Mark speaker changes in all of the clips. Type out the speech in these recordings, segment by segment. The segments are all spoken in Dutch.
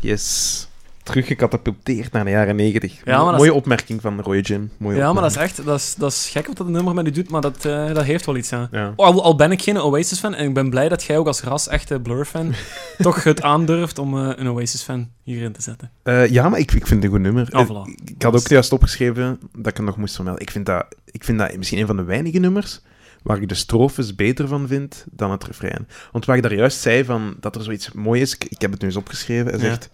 Speaker 1: Yes. Teruggecatapulteerd naar de jaren 90.
Speaker 2: Ja,
Speaker 1: Mooie opmerking van Roy Jim. Mooie
Speaker 2: Ja, maar dat is echt dat is, dat is gek wat dat nummer met u doet, maar dat, eh, dat heeft wel iets, ja.
Speaker 1: Ja.
Speaker 2: Oh, Al, al ben ik geen Oasis-fan, en ik ben blij dat jij ook als ras echte Blur-fan toch het aandurft om eh, een Oasis-fan hierin te zetten.
Speaker 1: Eh, ja, maar ik, ik vind het een goed nummer.
Speaker 2: Oh, voilà.
Speaker 1: Ik had ook juist opgeschreven dat ik het nog moest vermelden. Ik vind, dat, ik vind dat misschien een van de weinige nummers waar ik de strofes beter van vind dan het refrein. Want waar ik daar juist zei van dat er zoiets mooi is, ik, ik heb het nu eens opgeschreven, hij zegt...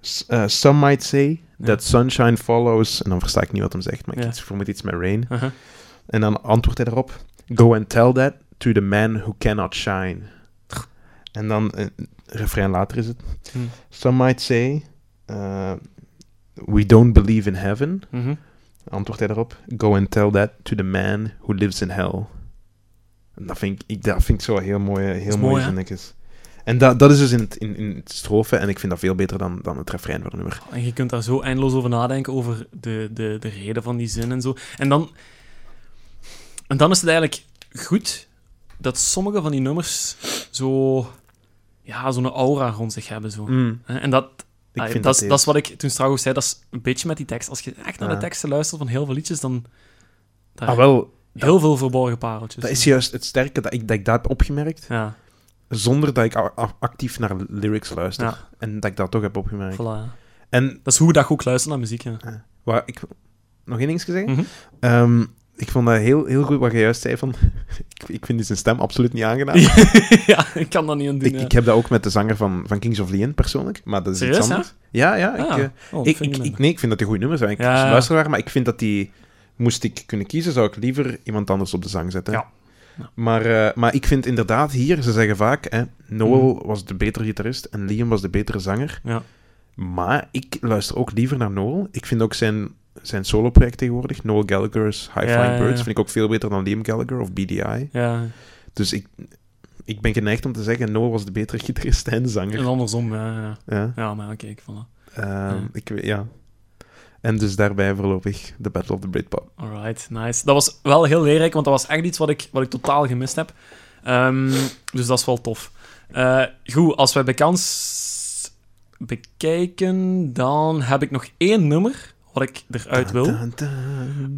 Speaker 1: "S- eh, some might say that sunshine follows... En dan versta ik niet wat hem zegt, maar ik iets- vermoed iets met rain.
Speaker 2: Uh-huh.
Speaker 1: En dan antwoordt hij daarop... Go and tell that to the man who cannot shine. En dan, eh, refrein later is het...
Speaker 2: Hm.
Speaker 1: Some might say... uh, we don't believe in heaven. Antwoordt hij daarop. Go and tell that to the man who lives in hell. En dat vind ik, ik, dat vind ik zo heel mooi, heel
Speaker 2: is
Speaker 1: mooi
Speaker 2: mooi, hè?
Speaker 1: zinnetjes. En dat, dat is dus in het, in, in het strofe, en ik vind dat veel beter dan, dan het refrein van het nummer.
Speaker 2: En je kunt daar zo eindeloos over nadenken, over de, de, de reden van die zin en zo. En dan, en dan is het eigenlijk goed dat sommige van die nummers zo... Ja, zo'n aura rond zich hebben. Zo. Hè, En dat,
Speaker 1: Ik
Speaker 2: ah,
Speaker 1: vind
Speaker 2: dat, is,
Speaker 1: dat
Speaker 2: dat is wat ik toen straks zei, dat is een beetje met die tekst. Als je echt naar
Speaker 1: Ja.
Speaker 2: de teksten luistert van heel veel liedjes, dan... Daar
Speaker 1: Ah, wel,
Speaker 2: heel veel verborgen pareltjes.
Speaker 1: dat is juist het sterke dat ik dat, ik dat heb opgemerkt,
Speaker 2: Ja,
Speaker 1: zonder dat ik actief naar lyrics luister.
Speaker 2: Ja.
Speaker 1: En dat ik dat toch heb opgemerkt.
Speaker 2: voilà.
Speaker 1: En
Speaker 2: Dat is hoe dat ook luistert naar muziek. Ja.
Speaker 1: waar ik nog één ding zeggen.
Speaker 2: Mhm.
Speaker 1: Ehm, ik vond dat heel, heel goed wat je juist zei van... ik, ik vind zijn stem absoluut niet aangenaam.
Speaker 2: ja, ik kan dat niet aan doen.
Speaker 1: Ik, ik heb dat ook met de zanger van, van Kings of Leon persoonlijk, maar dat is
Speaker 2: Serieus,
Speaker 1: iets anders. Ja, ja.
Speaker 2: Ah,
Speaker 1: ik, eh,
Speaker 2: oh,
Speaker 1: ik,
Speaker 2: vind
Speaker 1: ik, nee, ik vind dat die goede nummers zijn. Ik
Speaker 2: Ja.
Speaker 1: luister naar, maar ik vind dat die... Moest ik kunnen kiezen, zou ik liever iemand anders op de zang zetten.
Speaker 2: Ja. Ja.
Speaker 1: Maar, eh, maar ik vind inderdaad hier, ze zeggen vaak, hè, Noel
Speaker 2: Mhm.
Speaker 1: was de betere gitarist en Liam was de betere zanger.
Speaker 2: Ja.
Speaker 1: Maar ik luister ook liever naar Noel. Ik vind ook zijn, zijn solo-project tegenwoordig, Noel Gallagher's High
Speaker 2: Ja,
Speaker 1: Flying
Speaker 2: ja,
Speaker 1: Birds,
Speaker 2: ja.
Speaker 1: vind ik ook veel beter dan Liam Gallagher of BDI.
Speaker 2: Ja,
Speaker 1: Dus ik, ik ben geneigd om te zeggen, Noel was de betere gitarist en zanger.
Speaker 2: en andersom, ja. Ja,
Speaker 1: Ja.
Speaker 2: ja maar oké, ik voilà.
Speaker 1: Ehm, ik, weet- ja. En dus daarbij voorlopig de Battle of the Britpop.
Speaker 2: Alright, nice. Dat was wel heel leerrijk, want dat was echt iets wat ik, wat ik totaal gemist heb. Ehm, dus dat is wel tof. Eh, goed, als wij bij kans bekijken, dan heb ik nog één nummer wat ik eruit wil.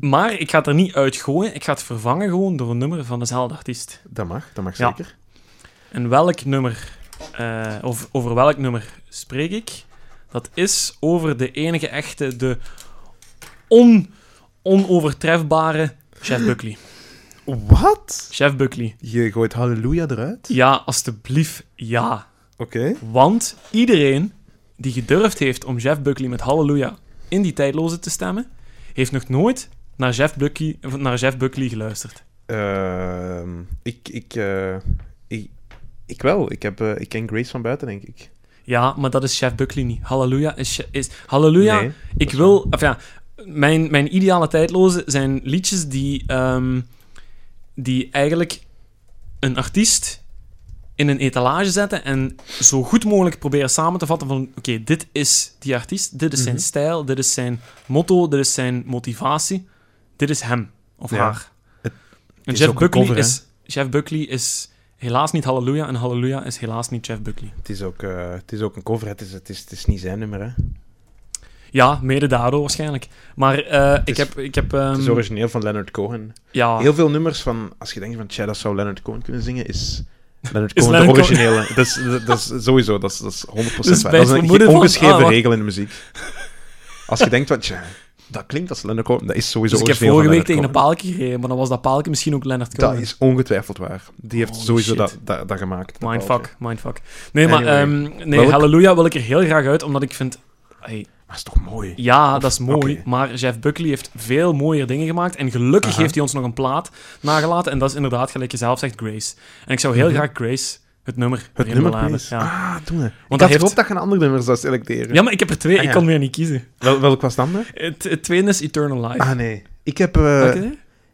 Speaker 2: Maar ik ga het er niet uitgooien. Ik ga het vervangen gewoon door een nummer van dezelfde artiest.
Speaker 1: Dat mag, dat mag
Speaker 2: Ja.
Speaker 1: zeker.
Speaker 2: En welk nummer, eh, of over welk nummer spreek ik? Dat is over de enige echte, de on, onovertrefbare Chef Buckley.
Speaker 1: Wat?
Speaker 2: Chef Buckley.
Speaker 1: Je gooit Halleluja eruit?
Speaker 2: Ja, alstublieft, ja.
Speaker 1: Oké.
Speaker 2: Want iedereen die gedurfd heeft om Jeff Buckley met Halleluja in die tijdloze te stemmen, heeft nog nooit naar Jeff Buckley, naar Jeff Buckley geluisterd.
Speaker 1: Ehm, ik, ik, eh, ik, ik wel. Ik, heb, eh, ik ken Grace van buiten, denk ik.
Speaker 2: Ja, maar dat is Jeff Buckley niet. Halleluja is... Is Halleluja...
Speaker 1: Nee.
Speaker 2: Ik wil... Of ja, mijn, mijn ideale tijdloze zijn liedjes die, ehm, die eigenlijk een artiest in een etalage zetten en zo goed mogelijk proberen samen te vatten van oké, dit is die artiest, dit is zijn
Speaker 1: Mhm.
Speaker 2: stijl, dit is zijn motto, dit is zijn motivatie, dit is hem of
Speaker 1: Ja.
Speaker 2: haar.
Speaker 1: Het
Speaker 2: en Jeff
Speaker 1: ook een
Speaker 2: Buckley,
Speaker 1: cover,
Speaker 2: is, Jeff Buckley is helaas niet Halleluja en Halleluja is helaas niet Jeff Buckley.
Speaker 1: Het is ook, eh, het is ook een cover. Het is, het, is, het is niet zijn nummer, hè.
Speaker 2: Ja, mede daardoor waarschijnlijk. Maar eh, ik
Speaker 1: is-
Speaker 2: heb... Ik heb
Speaker 1: het is
Speaker 2: ehm,
Speaker 1: origineel van Leonard Cohen.
Speaker 2: ja,
Speaker 1: Heel veel nummers van... Als je denkt van, tja, dat zou Leonard Cohen kunnen zingen, is... Leonard Cohen
Speaker 2: Leonard
Speaker 1: de
Speaker 2: Cohen-
Speaker 1: originele. dat, is, dat is sowieso, dat is, dat is 100%
Speaker 2: Dus
Speaker 1: waar. Dat is een
Speaker 2: van-
Speaker 1: ongeschreven
Speaker 2: ah,
Speaker 1: regel in de muziek. Als je denkt van, tja, dat klinkt als Leonard Cohen, dat is sowieso
Speaker 2: dus ik heb vorige week tegen een paaltje gereden, maar dan was dat paaltje misschien ook Leonard
Speaker 1: Cohen. Dat is ongetwijfeld waar. Die heeft
Speaker 2: Holy
Speaker 1: sowieso dat, dat, dat gemaakt. dat paaltje.
Speaker 2: Mindfuck, mindfuck. Nee, maar ehm, nee, Halleluja wil ik er heel graag uit, omdat ik vind... hey,
Speaker 1: Maar is toch mooi?
Speaker 2: ja,
Speaker 1: Of-
Speaker 2: dat is mooi, maar Jeff Buckley heeft veel mooier dingen gemaakt. En gelukkig
Speaker 1: Aha.
Speaker 2: heeft hij ons nog een plaat nagelaten. En dat is inderdaad, gelijk je zelf zegt, Grace. En ik zou heel
Speaker 1: Mhm.
Speaker 2: graag Grace, het nummer,
Speaker 1: Het nummer.
Speaker 2: Ja.
Speaker 1: Ah, doen we. Ik
Speaker 2: dat
Speaker 1: had
Speaker 2: heeft-
Speaker 1: gehoopt dat je een ander nummer zou selecteren.
Speaker 2: ja, maar ik heb er twee,
Speaker 1: Ah,
Speaker 2: ik kon weer niet kiezen.
Speaker 1: Wel, welk was het andere?
Speaker 2: Het, het tweede is Eternal Life.
Speaker 1: Ah, nee. Ik heb, eh,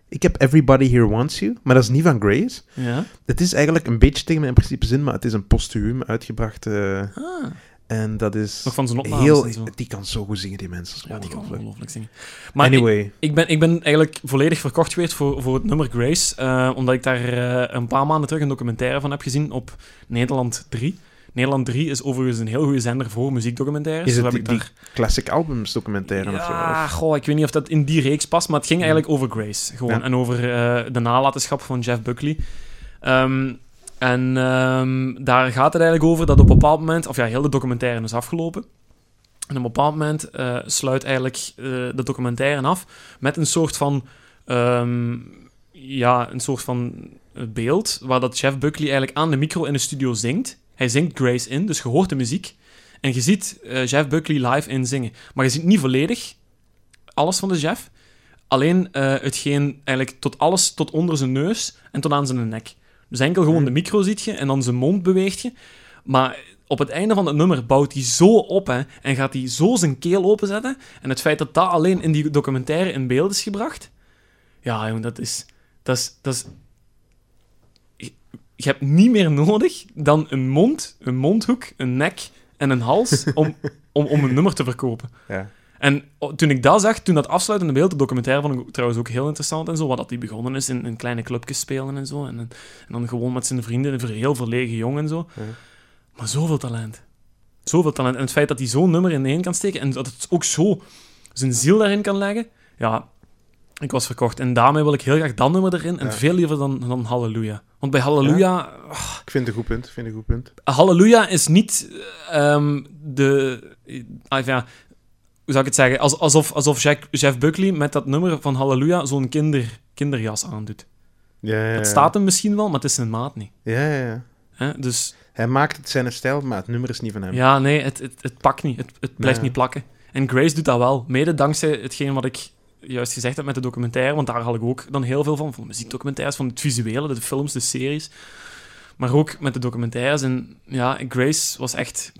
Speaker 1: ik heb Everybody Here Wants You, maar dat is niet van Grace.
Speaker 2: Ja.
Speaker 1: Het is eigenlijk een beetje tegen mijn principe zin, maar het is een postuum uitgebracht.
Speaker 2: Ah,
Speaker 1: en dat is
Speaker 2: nog van zijn opnames
Speaker 1: heel...
Speaker 2: en zo.
Speaker 1: Die kan zo goed zingen, die mensen.
Speaker 2: Ja, die kan
Speaker 1: Ongelooflijk.
Speaker 2: zingen. Maar ik-
Speaker 1: Anyway.
Speaker 2: Ik ben, ik ben eigenlijk volledig verkocht geweest voor, voor het nummer Grace. eh, omdat ik daar eh, een paar maanden terug een documentaire van heb gezien op Nederland 3. Nederland 3 is overigens een heel goede zender voor muziekdocumentaires.
Speaker 1: Is het
Speaker 2: heb
Speaker 1: die,
Speaker 2: ik
Speaker 1: die classic albums documentaire of zo?
Speaker 2: ja, goh, ik weet niet of dat in die reeks past, maar het ging eigenlijk over Grace. Gewoon.
Speaker 1: Ja.
Speaker 2: En over eh, de nalatenschap van Jeff Buckley. Ehm, en ehm, daar gaat het eigenlijk over dat op een bepaald moment... Of ja, heel de documentaire is afgelopen. En op een bepaald moment eh, sluit eigenlijk eh, de documentaire af met een soort van... ehm, ja, een soort van beeld waar dat Jeff Buckley eigenlijk aan de micro in de studio zingt. Hij zingt Grace in, dus je hoort de muziek. En je ziet eh, Jeff Buckley live in zingen. Maar je ziet niet volledig alles van de Jeff. Alleen hetgeen eigenlijk tot alles tot onder zijn neus en tot aan zijn nek. Dus enkel gewoon
Speaker 1: Mhm.
Speaker 2: de micro ziet je en dan zijn mond beweegt je. Maar op het einde van het nummer bouwt hij zo op hè, en gaat hij zo zijn keel openzetten. En het feit dat dat alleen in die documentaire in beeld is gebracht. Ja, dat is. Dat is, dat is je, je hebt niet meer nodig dan een mond, een mondhoek, een nek en een hals om, om, om een nummer te verkopen.
Speaker 1: Ja.
Speaker 2: En toen ik dat zag, toen dat afsluitende beeld, de documentaire vond ik trouwens ook heel interessant en zo, wat dat die begonnen is in, in kleine clubjes spelen en zo. En, en dan gewoon met zijn vrienden, een heel verlegen jong en zo.
Speaker 1: Ja.
Speaker 2: Maar zoveel talent. Zoveel talent. En het feit dat hij zo'n nummer ineen kan steken en dat het ook zo zijn ziel daarin kan leggen, ja, ik was verkocht. En daarmee wil ik heel graag dat nummer erin en
Speaker 1: Ja.
Speaker 2: veel liever dan, dan Halleluja. Want bij Halleluja,
Speaker 1: Ik vind het een goed punt. Ik vind een goed punt.
Speaker 2: Halleluja is niet ehm, de. ah, ja, hoe zou ik het zeggen? Als, alsof, alsof Jack, Jeff Buckley met dat nummer van Halleluja zo'n kinder, kinderjas aandoet.
Speaker 1: Ja, ja,
Speaker 2: Het
Speaker 1: ja.
Speaker 2: staat hem misschien wel, maar het is zijn maat niet.
Speaker 1: Ja, ja, ja.
Speaker 2: Hè? Dus
Speaker 1: Hij maakt het zijn stijl, maar het nummer is niet van hem.
Speaker 2: ja, nee, het, het, het pakt niet. Het, het blijft
Speaker 1: Nee.
Speaker 2: niet plakken. En Grace doet dat wel. Mede dankzij hetgeen wat ik juist gezegd heb met de documentaire, want daar had ik ook dan heel veel van. Van de muziekdocumentaires, van het visuele, de films, de series. Maar ook met de documentaires. En ja, Grace was echt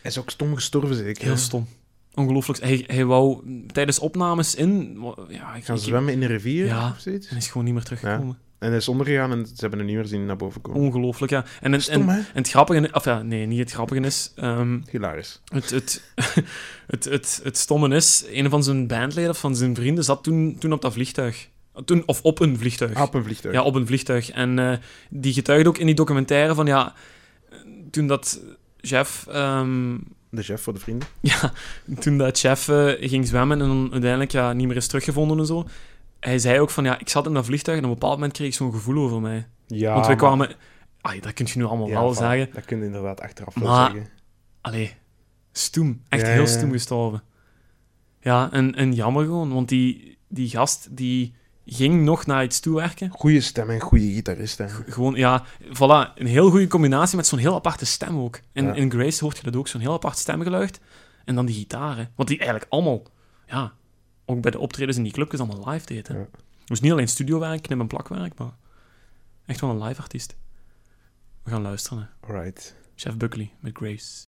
Speaker 1: Hij is ook stom gestorven, zeker.
Speaker 2: Heel
Speaker 1: hè?
Speaker 2: stom. Ongelooflijk. Hij, hij wou tijdens opnames in... Ja, ik,
Speaker 1: Gaan
Speaker 2: ik-
Speaker 1: zwemmen in een rivier
Speaker 2: Ja.
Speaker 1: of zoiets.
Speaker 2: En is gewoon niet meer teruggekomen.
Speaker 1: En hij is ondergegaan en ze hebben hem niet meer zien naar boven komen.
Speaker 2: Ongelooflijk, ja. En, het-
Speaker 1: Stom,
Speaker 2: en, en het grappige... Of ja, nee, niet het grappige is... ehm,
Speaker 1: Hilarisch.
Speaker 2: het, het, het, het, het stomme is... Een van zijn bandleden of van zijn vrienden zat toen, toen op dat vliegtuig. Toen, of op een vliegtuig.
Speaker 1: Ah, op een vliegtuig.
Speaker 2: Ja, op een vliegtuig. En eh, die getuigde ook in die documentaire van... Ja, toen dat Jeff... ehm,
Speaker 1: De chef voor de vrienden.
Speaker 2: Ja, toen dat chef eh, ging zwemmen en dan uiteindelijk ja, niet meer is teruggevonden en zo. Hij zei ook van, ja, ik zat in dat vliegtuig en op een bepaald moment kreeg ik zo'n gevoel over mij.
Speaker 1: Ja,
Speaker 2: Want
Speaker 1: maar-
Speaker 2: kwamen... Ai, dat kun je nu allemaal
Speaker 1: Ja,
Speaker 2: wel zeggen.
Speaker 1: Dat kun je inderdaad achteraf wel
Speaker 2: Maar-
Speaker 1: zeggen.
Speaker 2: Allee, stoem. Echt
Speaker 1: Ja,
Speaker 2: heel stoem gestorven. Ja, en, en jammer gewoon, want die, die gast die ging nog naar iets toe werken.
Speaker 1: Goeie stem en goede gitarist. Hè.
Speaker 2: Gewoon, ja, voilà, een heel goede combinatie met zo'n heel aparte stem ook.
Speaker 1: Ja.
Speaker 2: in Grace hoort je dat ook, zo'n heel apart stemgeluid. En dan die gitaren. Wat die eigenlijk allemaal, ja, ook bij de optredens in die clubjes allemaal live deed. Hè.
Speaker 1: Ja.
Speaker 2: Dus niet alleen studiowerk, knip- en plakwerk, maar echt wel een live artiest. We gaan luisteren, hè.
Speaker 1: Alright.
Speaker 2: Chef Buckley met Grace.